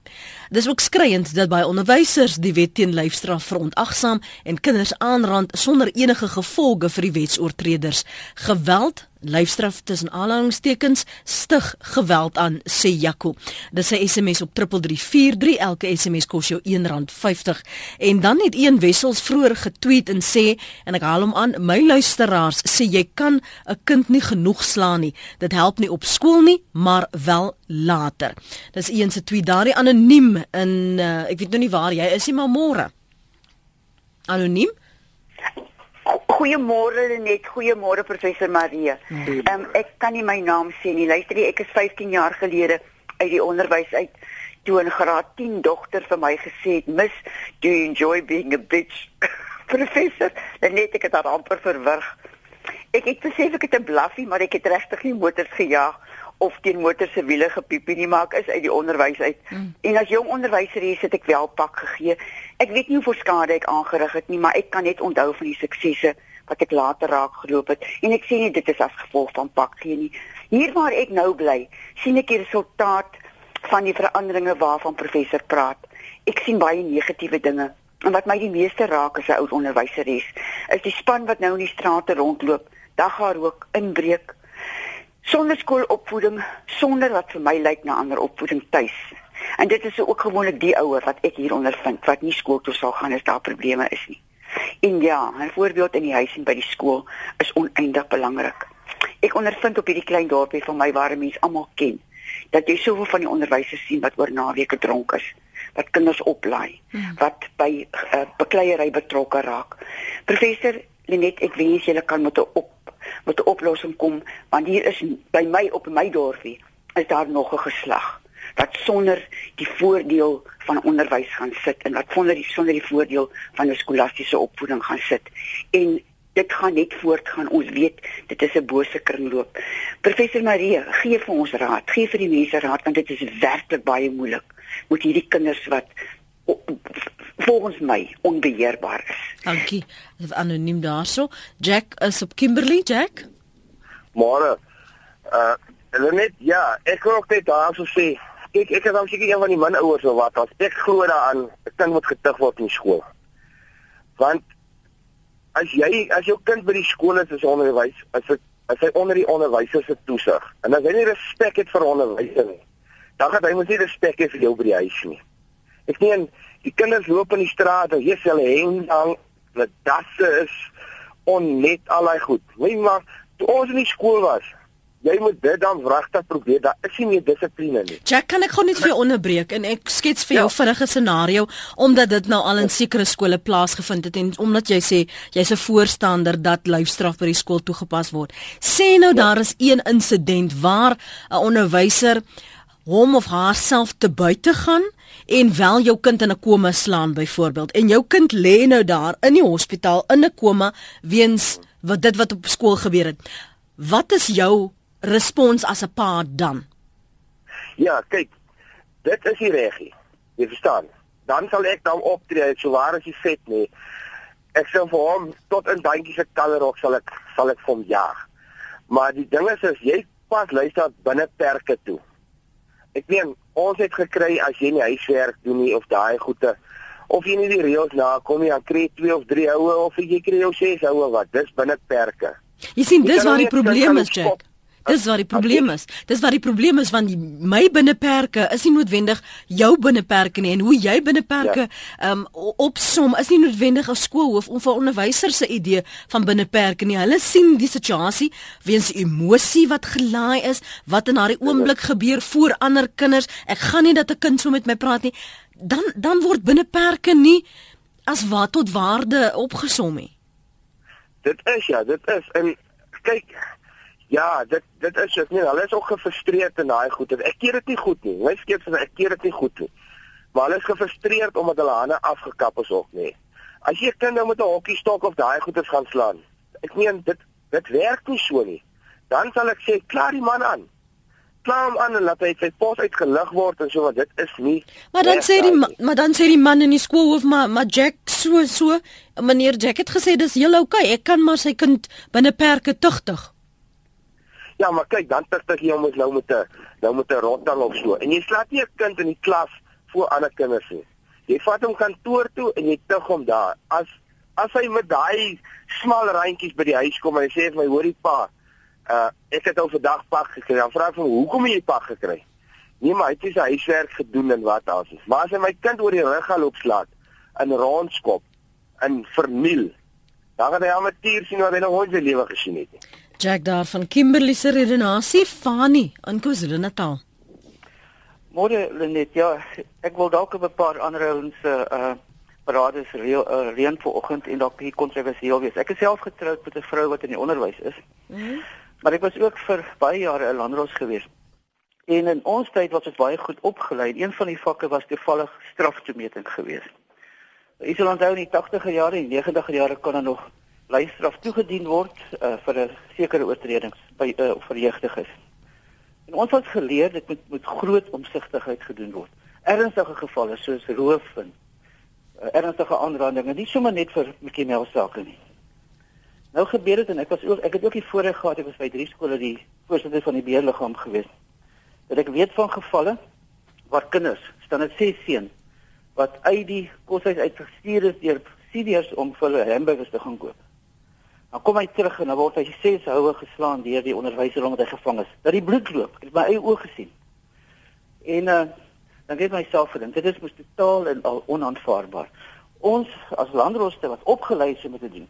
A: Dis ook skreiend dat baie onderwysers die wet teen lyfstraf verontagsaam en kinders aanrand sonder enige gevolge vir die wetsoortreders. Geweld Lyfstraf tussen aanhalingstekens stig geweld aan sê Jaco. Dis 'n SMS op 3343 elke SMS kos jou R1.50 en dan het een wessels vroeër getweet en sê en ek haal hom aan my luisteraars sê jy kan 'n kind nie genoeg slaan nie. Dit help nie op skool nie, maar wel later. Dis een se tweet daardie anoniem in uh, ek weet nou nie waar jy is nie maar môre. Anoniem?
G: Goeiemôre net, goeiemôre professor Marie. Ehm um, ek kan nie my naam sê nie. Luister, ek is 15 jaar gelede uit die onderwys uit toe 'n graad 10 dogter vir my gesê het, "Miss, do you enjoy being a bitch?" [LAUGHS] professor, net ek het haar amper verwrig. Ek het besef ek het 'n blaffie, maar ek het regtig nie motors gejaag of teen motor se wiele gepiep nie, maar ek is uit die onderwys uit. Mm. En as jong onderwyser hier sit ek wel pak gegee. Ek weet nie hoe skade ek aangerig het nie, maar ek kan net onthou van die suksesse wat ek later raak geloop het en ek sien nie dit is as gevolg van pak gee nie. Hier waar ek nou bly, sien ek die resultaat van die veranderinge waarvan professor praat. Ek sien baie negatiewe dinge. En wat my die meeste raak as 'n ou onderwyser is, is die span wat nou in die strate rondloop, dag haar ook inbreek, sonder skoolopvoeding, sonder wat vir my lyk na ander opvoeding tuis. En dit is ook gewoonlik die ouer wat ek hier ondervind wat nie skool toe sal gaan as daar probleme is nie. En ja, 'n voorbeeld in die huis en by die skool is oneindig belangrik. Ek ondervind op hierdie klein dorpie van my waar mense almal ken dat jy soveel van die onderwysers sien wat oor naweke dronk is, wat kinders oplaai, hmm. wat by uh, bekleierery betrokke raak. Professor Lenet, ek wens julle kan met 'n op met 'n oplossing kom want hier is by my op my dorpie is daar nog 'n geslag wat sonder die voordeel van onderwys gaan sit en wat sonder die sonder die voordeel van 'n skolastiese opvoeding gaan sit. En dit gaan net voortgaan. Ons weet dit is 'n bose kringloop. Professor Marie gee vir ons raad. Gee vir die mense raad want dit is werklik baie moeilik met hierdie kinders wat volgens my onbeheerbaar is.
A: Dankie. Dit is anoniem daarso. Jack is op Kimberley, Jack.
H: Môre. Uh hulle net ja, ek wil ook net daarso sê, ek ek is dan seker een van die min ouers of wat, as ek glo daaraan 'n kind moet getuig word in skool. Want as jy as jou kind by die skool is as onderwys, as dit as hy onder die onderwyser se toesig en as hy nie respek het vir onderwyser nie, dan gaan hy mos nie respek hê vir jou by die huis nie. Ek sien die kinders loop in die straat jy sê hulle hang dan met dasse is onnet allei goed. Nee maar toe ons in die skool was, jy moet dit dan wragtig probeer. Daar is nie meer dissipline nie.
A: Jack, kan ek gou net vir jou onderbreek en ek skets vir jou ja. vinnige scenario omdat dit nou al in sekere skole plaasgevind het en omdat jy sê jy's 'n voorstander dat lyfstraf by die skool toegepas word. Sê nou ja. daar is een insident waar 'n onderwyser hom of haarself te buite gaan en wel jou kind in 'n koma slaan byvoorbeeld en jou kind lê nou daar in die hospitaal in 'n koma weens wat dit wat op skool gebeur het. Wat is jou respons as 'n pa dan?
H: Ja, kyk, dit is die regie. Jy verstaan. Dan sal ek dan optree so waar as jy vet nie. Ek sê vir hom tot in bandjie se kallerok sal ek sal ek hom jaag. Maar die ding is as jy pas luister binne perke toe ek meen ons het gekry as jy nie huiswerk doen nie of daai goede of jy nie die reëls nakom nie, dan kry jy 2 of 3 houe of jy kry jou 6 houe wat. Dis binne perke.
A: Jy sien
H: Jy
A: dis
H: kan
A: waar
H: nie
A: die probleem
H: kan
A: is, Jack.
H: skop.
A: Dis waar die probleem is. Dis waar die probleem is want die, my binneperke is nie noodwendig jou binneperke nie en hoe jy binneperke ehm um, opsom is nie noodwendig 'n skoolhoof of 'n onderwyser se idee van binneperke nie. Hulle sien die situasie weens emosie wat gelaai is, wat in daardie oomblik gebeur voor ander kinders. Ek gaan nie dat 'n kind so met my praat nie. Dan dan word binneperke nie as wat tot waarde opgesom nie.
H: Dit is ja, dit is en kyk ja, dit dit is dit nie. Hulle is ook gefrustreerd in daai goed. Ek keer dit nie goed nie. My skep sê ek keer dit nie goed nie. Maar hulle is gefrustreerd omdat hulle hande afgekap is ook nie. As jy 'n kind nou met 'n hokkiestok of daai goeders gaan slaan. Ek meen dit dit werk nie so nie. Dan sal ek sê klaar die man aan. Klaar hom aan en laat hy sy pos uitgelig word en so want dit is nie.
A: Maar dan sê die ma-
H: nie.
A: maar dan sê die man in die skoolhoof maar maar Jack so so meneer Jack het gesê dis heel oukei. Ek kan maar sy kind binne perke tugtig.
H: Ja, maar kyk, dan tigtig jy hom ons nou met 'n nou met 'n rottang of so. En jy slaat nie 'n kind in die klas voor ander kinders nie. Jy vat hom kantoor toe en jy tig hom daar. As as hy met daai smal randjies by die huis kom en hy sê vir my, "Hoorie pa, uh ek het ou vandag pak gekry." Dan vra ek hom, "Hoekom het jy pak gekry?" Nee, maar hy het sy huiswerk gedoen en wat daar is. Maar as hy my kind oor die rug gaan loop slaat in rondskop in verniel, dan gaan hy amateur sien wat hy nog nooit sy lewe gesien het nie.
A: Jack daar van Kimberley se redenasie Fani in KwaZulu-Natal.
I: Môre Lenet, ja, ek wil dalk 'n paar ander ouens se uh parades reël uh, reën vanoggend en dalk bietjie kontroversieel wees. Ek is self getroud met 'n vrou wat in die onderwys is. Mm. Maar ek was ook vir baie jare 'n landros gewees. En in ons tyd was ons baie goed opgelei. Een van die vakke was toevallig straftoemeting geweest. Sal onthou in die 80er jare en 90er jare kon daar nog lyfstraf toegedien word uh, vir 'n sekere oortredings by uh, vir jeugdiges. En ons het geleer dit moet met groot omsigtigheid gedoen word. Ernstige gevalle soos roof en uh, ernstige aanrandinge, nie sommer net vir Mickey Mouse sake nie. Nou gebeur dit en ek was ook ek het ook die voorreg gehad ek was by drie skole die voorsitter van die beheerliggaam gewees. Dat ek weet van gevalle waar kinders, staan dit 6 seun wat uit die koshuis uitgestuur is deur seniors om vir hulle hamburgers te gaan koop. Dan kom hy terug en dan word hy ses houe geslaan deur die onderwyser omdat hy gevang is. Dat die bloed loop. Ek het my eie oë gesien. En uh, dan weet myself gedink, dit is mos totaal en al onaanvaarbaar. Ons as landroste wat opgelei is om dit te doen,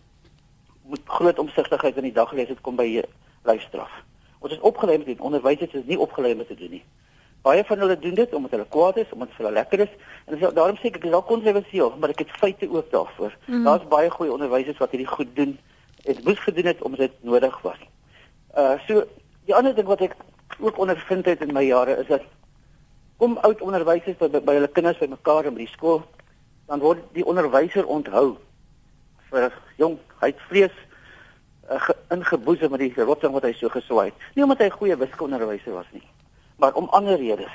I: moet groot omsigtigheid in die dag lees dit kom by lyfstraf. Ons is opgelei om dit te doen. Onderwysers is nie opgelei om dit te doen nie. Baie van hulle doen dit omdat hulle kwaad is, omdat hulle lekker is en dis daarom sê ek dis al kontroversieel, maar ek het feite ook daarvoor. Mm. Daar's baie goeie onderwysers wat hierdie goed doen. Dit moes gedoen het omdat dit nodig was. Uh so die ander ding wat ek ook ondervind het in my jare is dat kom oud onderwysers by, by, by hulle kinders bymekaar in die skool, dan word die onderwyser onthou vir jong, hy het vrees uh, ingeboesem met die rotting wat hy so geswaai het. Nie omdat hy 'n goeie wiskundeonderwyser was nie, maar om ander redes.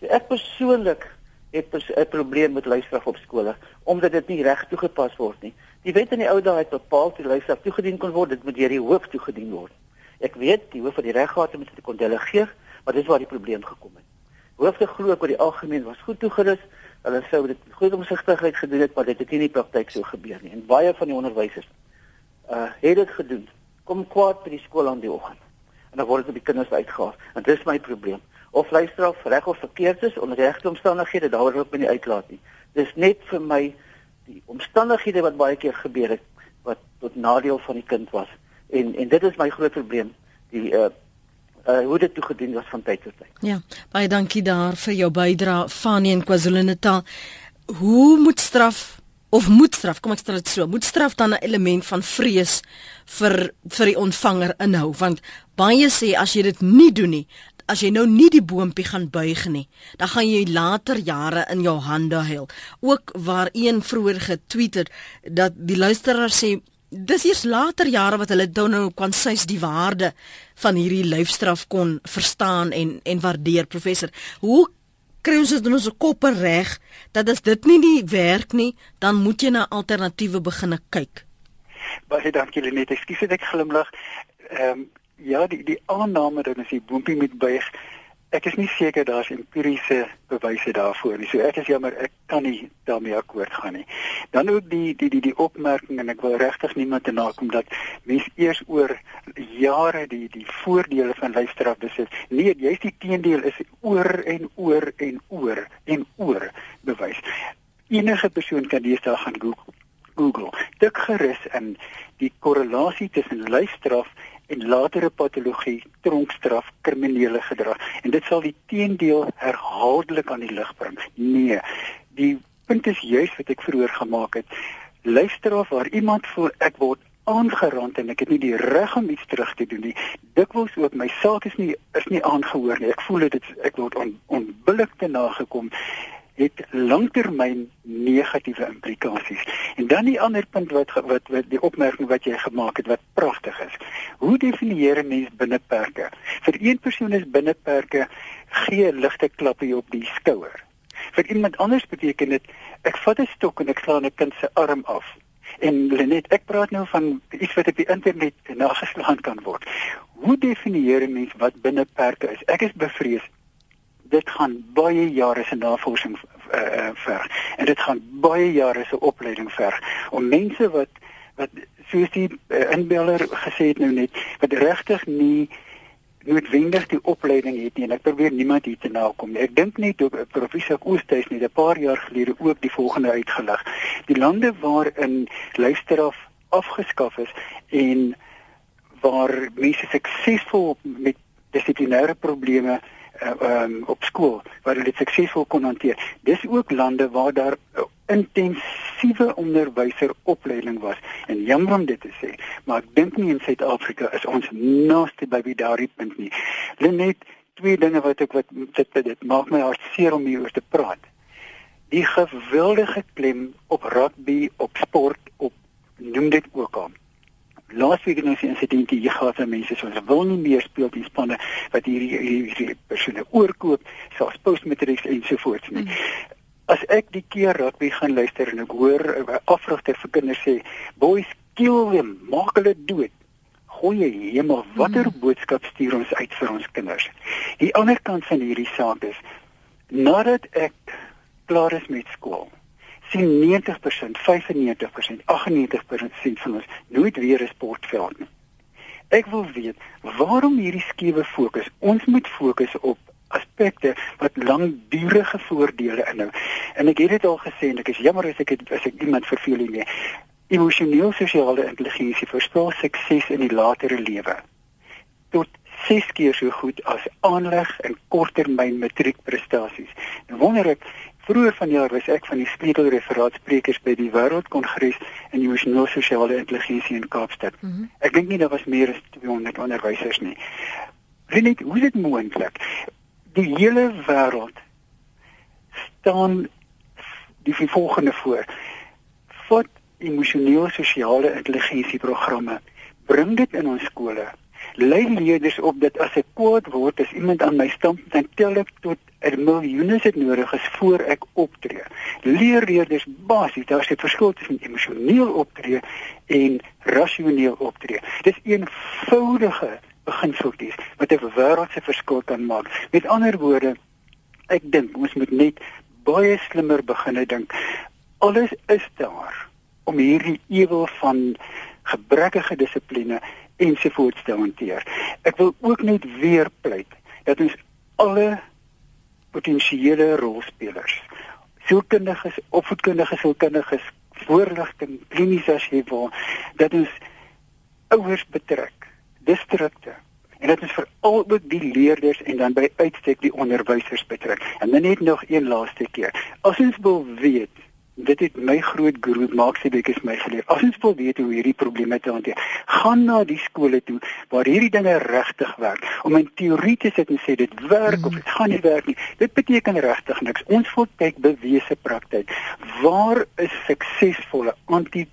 I: So ek persoonlik het 'n probleem met luisterag op skole omdat dit nie reg toegepas word nie. Die wet in die ou dae het bepaal dat luisterag toegedien kon word, dit moet deur die hoof toegedien word. Ek weet die hoof van die reggate moet dit kon delegeer, maar dis waar die probleem gekom het. Hoofde glo ek oor die algemeen was goed toegerus. Hulle sou dit goed omsigtigheid gedoen het, maar dit het nie in die praktyk so gebeur nie. En baie van die onderwysers uh het dit gedoen. Kom kwaad by die skool aan die oggend. En dan word dit op die kinders uitgehaal. En dis my probleem. Of luisteraf reg of verkeerd is onder regte omstandighede, daaroor wil ek nie uitlaat nie. Dis net vir my die omstandighede wat baie keer gebeur het wat tot nadeel van die kind was. En en dit is my groot probleem. Die uh uh hoe dit toegedien was van tyd tot tyd.
A: Ja, baie dankie daar vir jou bydrae Fanie in KwaZulu-Natal. Hoe moet straf of moet straf, kom ek stel dit so, moet straf dan 'n element van vrees vir vir die ontvanger inhou want baie sê as jy dit nie doen nie, as jy nou nie die boontjie gaan buig nie, dan gaan jy later jare in jou hande huil. Ook waar een vroeër getweet het dat die luisteraar sê dis eers later jare wat hulle dan nou kan sês die waarde van hierdie lyfstraf kon verstaan en en waardeer professor. Hoe kry ons dit in ons koppe reg dat as dit nie die werk nie, dan moet jy na alternatiewe begine kyk.
B: Baie dankie Lenet. Ekskuus dat ek glimlag. Ehm um, ja, die die aanname dat ons die boontjie moet buig ek is nie seker daar's empiriese bewyse daarvoor nie. So ek is jammer, ek kan nie daarmee akkoord gaan nie. Dan ook die die die die opmerking en ek wil regtig niemand te nakom dat mens eers oor jare die die voordele van lyfstraf besit. Nee, jy's die teendeel is oor en oor en oor en oor bewys. Enige persoon kan deesdae gaan Google Google. Tik gerus in die korrelasie tussen lyfstraf en latere patologie, tronkstraf, kriminele gedrag. En dit sal die teendeel herhaaldelik aan die lig bring. Nee, die punt is juis wat ek vroeër gemaak het. Lyfstraf waar iemand voel ek word aangerand en ek het nie die reg om iets terug te doen nie. Dikwels ook my saak is nie is nie aangehoor nie. Ek voel dit ek word on, onbillik te nagekom het langtermyn negatiewe implikasies. En dan die ander punt wat wat, wat die opmerking wat jy gemaak het wat pragtig is. Hoe definieer 'n mens binneperke? Vir een persoon is binneperke gee ligte klappie op die skouer. Vir iemand anders beteken dit ek vat 'n stok en ek slaan 'n kind se arm af. En Lenet, ek praat nou van iets wat op die internet nageslaan kan word. Hoe definieer 'n mens wat binneperke is? Ek is bevrees dit gaan baie jare se navorsing uh, verg en dit gaan baie jare se opleiding verg om mense wat wat soos die uh, inbeller gesê het nou net wat regtig nie noodwendig die opleiding het nie en ek probeer niemand hier te nakom nie. Ek dink net ook professor Oosthuis net 'n paar jaar gelede ook die volgende uitgelig. Die lande waarin luisteraf afgeskaf is en waar mense suksesvol met dissiplinêre probleme uh, um, op skool waar hulle dit suksesvol kon hanteer. Dis ook lande waar daar uh, intensiewe onderwyseropleiding was en jammer om dit te sê, maar ek dink nie in Suid-Afrika is ons naaste by wie daardie punt nie. Net twee dinge wat ek wat dit dit maak my hart seer om hieroor te praat. Die gewildige klem op rugby, op sport, op noem dit ook al laasweek het ons 'n insident hier gehad waar mense soos wil nie meer speel die spanne wat hierdie hierdie persone oorkoop soos postmatrics en so voort nie. Mm. As ek die keer rugby gaan luister en ek hoor 'n uh, afrigter vir kinders sê boys kill them, maak hulle dood. Goeie hemel, watter mm. boodskap stuur ons uit vir ons kinders? Die ander kant van hierdie saak is nadat ek klaar is met skool sien 90%, 95%, 98% van ons nooit weer 'n sportveld nie. Ek wil weet waarom hierdie skewe fokus. Ons moet fokus op aspekte wat langdurige voordele inhou. En ek het dit al gesê en ek is jammer as ek het, as ek iemand verveel nie. Emosioneel sosiale intelligensie voorspel sukses in die latere lewe. Tot 6 keer so goed as aanleg en korttermyn matriekprestasies. Nou wonder ek Vroeger vanjaar was ek van die sleutelreferaatssprekers by die Wêreldkongres in emosionele sosiale intelligensie in Kaapstad. Mm -hmm. Ek dink nie daar was meer as 200 onderwysers nie. Weet hoe is dit moontlik? Die hele wêreld staan die volgende voor. Wat emosionele sosiale intelligensie programme bring dit in ons skole? lei leerders op dat as ek kwaad word as iemand aan my stamp dan tel ek tot 'n miljoen as dit nodig is voor ek optree. Leer leerders basies daar's 'n verskil tussen emosioneel optree en rasioneel optree. Dis eenvoudige beginseltjies wat 'n wêreldse verskil kan maak. Met ander woorde, ek dink ons moet net baie slimmer begine dink. Alles is daar om hierdie ewel van gebrekkige dissipline ensovoorts te hanteer. Ek wil ook net weer pleit dat ons alle potensiële rolspelers, sielkundiges, opvoedkundiges, sielkundiges, voorligting, klinies as jy wil, dat ons ouers betrek, distrikte en dit is vir al ook die leerders en dan by uitstek die onderwysers betrek. En dan net nog een laaste keer. As ons wil weet dit het my groot guru Maxibek is my geleer. As ons wil weet hoe hierdie probleme te hanteer, gaan na die skole toe waar hierdie dinge regtig werk. Om in teorie te sit en sê dit werk of dit gaan nie werk nie. Dit beteken regtig niks. Ons wil kyk bewese praktyk. Waar is suksesvolle anti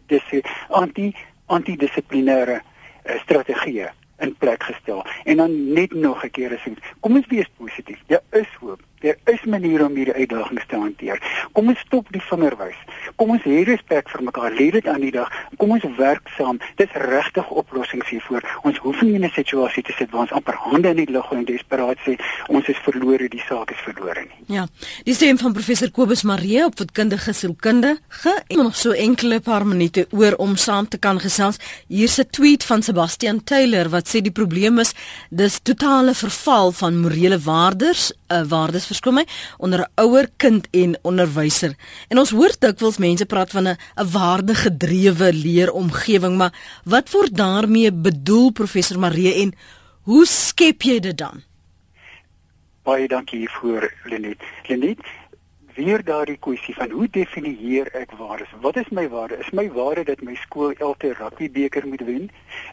B: antidissiplinêre uh, strategieë? in plek gestel. En dan net nog 'n keer sê, kom ons wees positief. Daar is hoop. Daar is maniere om hierdie uitdagings te hanteer. Kom ons stop die vingerwys. Kom ons hê respek vir mekaar. Lê dit aan die dag. Kom ons werk saam. Dis regtig oplossings hiervoor. Ons hoef nie in 'n situasie te sit waar ons amper hande in die lug gooi en desperaat sê ons is verlore, die saak is verlore nie.
A: Ja. Die stem van professor Kobus Marie op voedkundige sielkundige en nog so enkele paar minute oor om saam te kan gesels. Hier's 'n tweet van Sebastian Taylor wat sê die probleem is dis totale verval van morele waardes, 'n uh, waardes verskoon my onder 'n ouer kind en onderwyser. En ons hoor dikwels mense praat van 'n 'n waardegedrewe leeromgewing, maar wat word daarmee bedoel professor Marie en hoe skep jy dit dan?
B: Baie dankie hiervoor Lenet. Lenet, weer daardie kwessie van hoe definieer ek waardes? Wat is my waarde? Is my waarde dat my skool elke rugbybeker moet wen?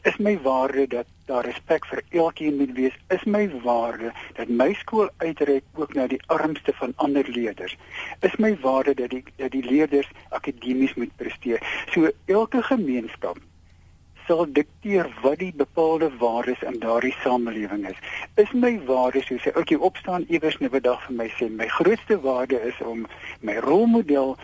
B: Is my waarde dat daar respek vir elkeen moet wees? Is my waarde dat my skool uitreik ook na die armste van ander leerders? Is my waarde dat die dat die leerders akademies moet presteer? So elke gemeenskap sal dikteer wat die bepaalde waardes in daardie samelewing is. Is my waardes soos ek okay, opstaan iewers 'n dag vir my sê my grootste waarde is om my rolmodel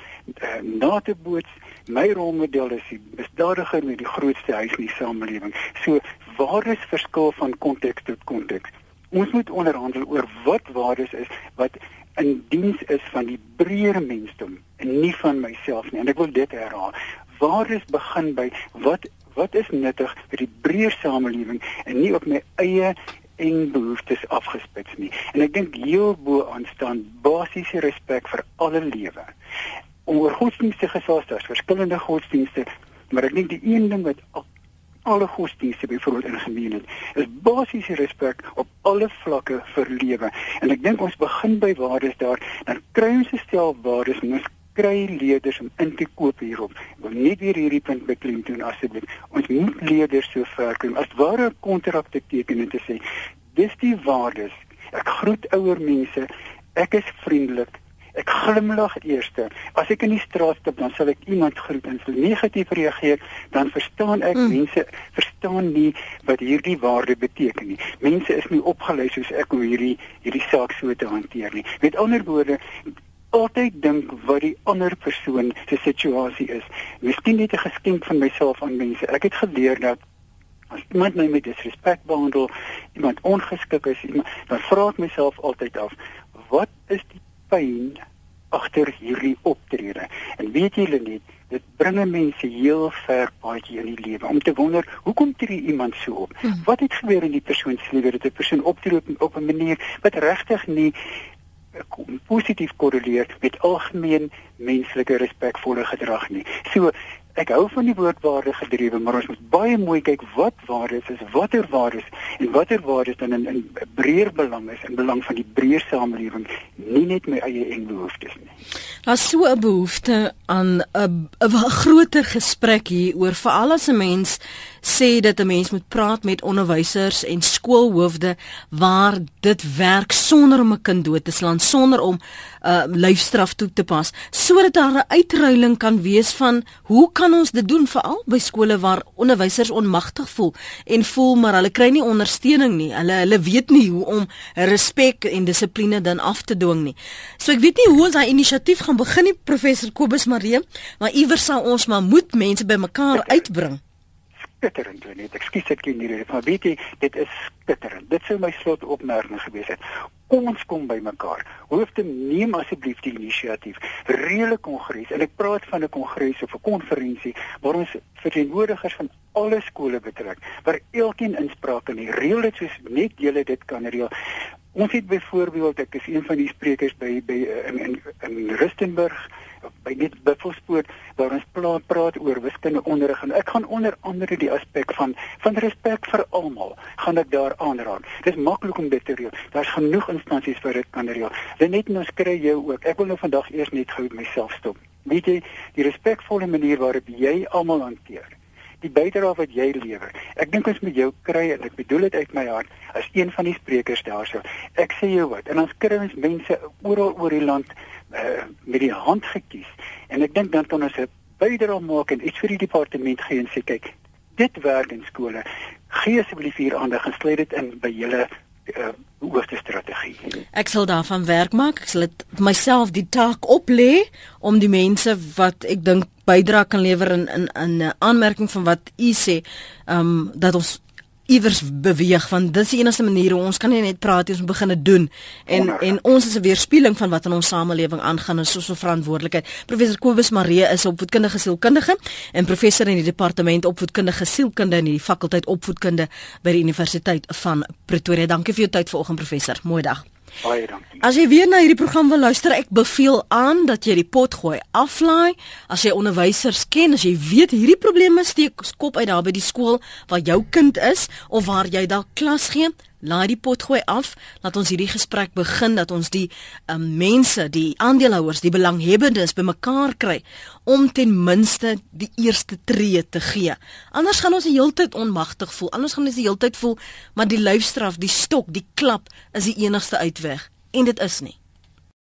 B: uh, na te boots. My rolmodel is die misdadiger met die grootste huis in die samelewing. So waardes verskil van konteks tot konteks. Ons moet onderhandel oor wat waardes is wat in diens is van die breër mensdom en nie van myself nie. En ek wil dit herhaal. Waardes begin by wat wat is nuttig vir die breër samelewing en nie op my eie en behoeftes afgespits nie. En ek dink heel bo aan staan basiese respek vir alle lewe. Oor godsdienste gesels daar verskillende godsdienste, maar ek dink die een ding wat alle godsdienste byvoorbeeld in gemeen het, is basiese respek op alle vlakke vir lewe. En ek dink ons begin by waardes daar, dan kry ons 'n stel waardes en ons kry leerders om in te koop hierop. Ek wil net weer hierdie punt beklemtoon asseblief. Ons moet leerders so ver kry as ware kontrakte teken en te sê dis die waardes. Ek groet ouer mense. Ek is vriendelik. Ek glimlag eerste. As ek in die straat stap, dan sal ek iemand groet en as negatief reageer, dan verstaan ek mm. mense verstaan nie wat hierdie waarde beteken nie. Mense is nie opgelei soos ek om hierdie hierdie saak so te hanteer nie. Met ander woorde, altyd dink wat die ander persoon se situasie is. Miskien net 'n geskenk van myself aan mense. Ek het geleer dat as iemand my met disrespek behandel, iemand ongeskik is, iemand, dan vra ek myself altyd af, wat is die pyn agter hierdie optrede? En weet julle nie, dit bring mense heel ver paadjie in die lewe om te wonder, hoekom tree iemand so op? Hmm. Wat het gebeur in die persoon se lewe dat 'n persoon optree op 'n manier wat regtig nie positief korreleer met algemeen menslike respekvolle gedrag nie. So ek hou van die woord waarde gedrewe, maar ons moet baie mooi kyk wat waardes is, watter waardes en watter waardes dan in 'n breër belang is in belang van die breër samelewing, nie net my eie en behoeftes nie.
A: Daar's so 'n behoefte aan 'n 'n groter gesprek hier oor veral as 'n mens sê dat 'n mens moet praat met onderwysers en skoolhoofde waar dit werk sonder om 'n kind dood te slaan, sonder om 'n uh, lyfstraf toe te pas, sodat daar 'n uitruiling kan wees van hoe kan ons dit doen veral by skole waar onderwysers onmagtig voel en voel maar hulle kry nie ondersteuning nie. Hulle hulle weet nie hoe om respek en dissipline dan af te dwing nie. So ek weet nie hoe ons daai inisiatief gaan begin nie, professor Kobus Maree, maar iewers sal ons maar moet mense bymekaar uitbring
B: skitterend doen net. Ekskuus ek ken hierdie, maar weet jy, dit is skitterend. Dit sou my slot opmerking gewees het. Kom ons kom by mekaar. Hoofde neem asseblief die inisiatief. Reële kongres en ek praat van 'n kongres of 'n konferensie waar ons verteenwoordigers van alle skole betrek, waar elkeen inspraak kan hê. Reël dit soos net julle dit kan reël. Ons het byvoorbeeld ek is een van die sprekers by by in in, in Rustenburg by net Buffelspoort waar ons praat praat oor wiskunde onderrig en ek gaan onder andere die aspek van van respek vir almal gaan ek daar aanraak. Dis maklik om dit te reël. Daar's genoeg instansies vir dit kan reël. Dit net ons kry jou ook. Ek wil nou vandag eers net gou myself stop. Weet jy die respekvolle manier waarop jy almal hanteer die bydrae wat jy lewer. Ek dink ons moet jou kry en ek bedoel dit uit my hart as een van die sprekers daarso. Ek sê jou wat en ons kry ons mense oral oor die land uh, met die hand gekies en ek dink dan kan ons 'n bydrae maak en iets vir die departement gee en sê kyk dit werk in skole gee asseblief hier aandag en sluit dit in by julle uh, hoogste strategie.
A: Ek sal daarvan werk maak. Ek sal dit myself die taak oplê om die mense wat ek dink bydra kan lewer in in 'n aanmerking van wat u sê, ehm um, dat ons iewers beweeg want dis die enigste manier hoe ons kan nie net praat ons begin dit doen. En Wonderlijk. en ons is 'n weerspieëling van wat in ons samelewing aangaan en so so verantwoordelikheid. Professor Kobus Marie is opvoedkundige sielkundige en professor in die departement opvoedkundige sielkunde in die fakulteit opvoedkunde by die universiteit van Pretoria. Dankie vir jou tyd vanoggend professor. Mooi dag
B: Baie dankie.
A: As jy weer na hierdie program wil luister, ek beveel aan dat jy die pot gooi aflaai. As jy onderwysers ken, as jy weet hierdie probleme steek kop uit daar by die skool waar jou kind is of waar jy dalk klas gee, laai die pot gooi af. Laat ons hierdie gesprek begin dat ons die um, mense, die aandeelhouers, die belanghebbendes bymekaar kry om ten minste die eerste tree te gee. Anders gaan ons die hele tyd onmagtig voel. Anders gaan ons die hele tyd voel maar die lyfstraf, die stok, die klap is die enigste uitweg en dit is nie.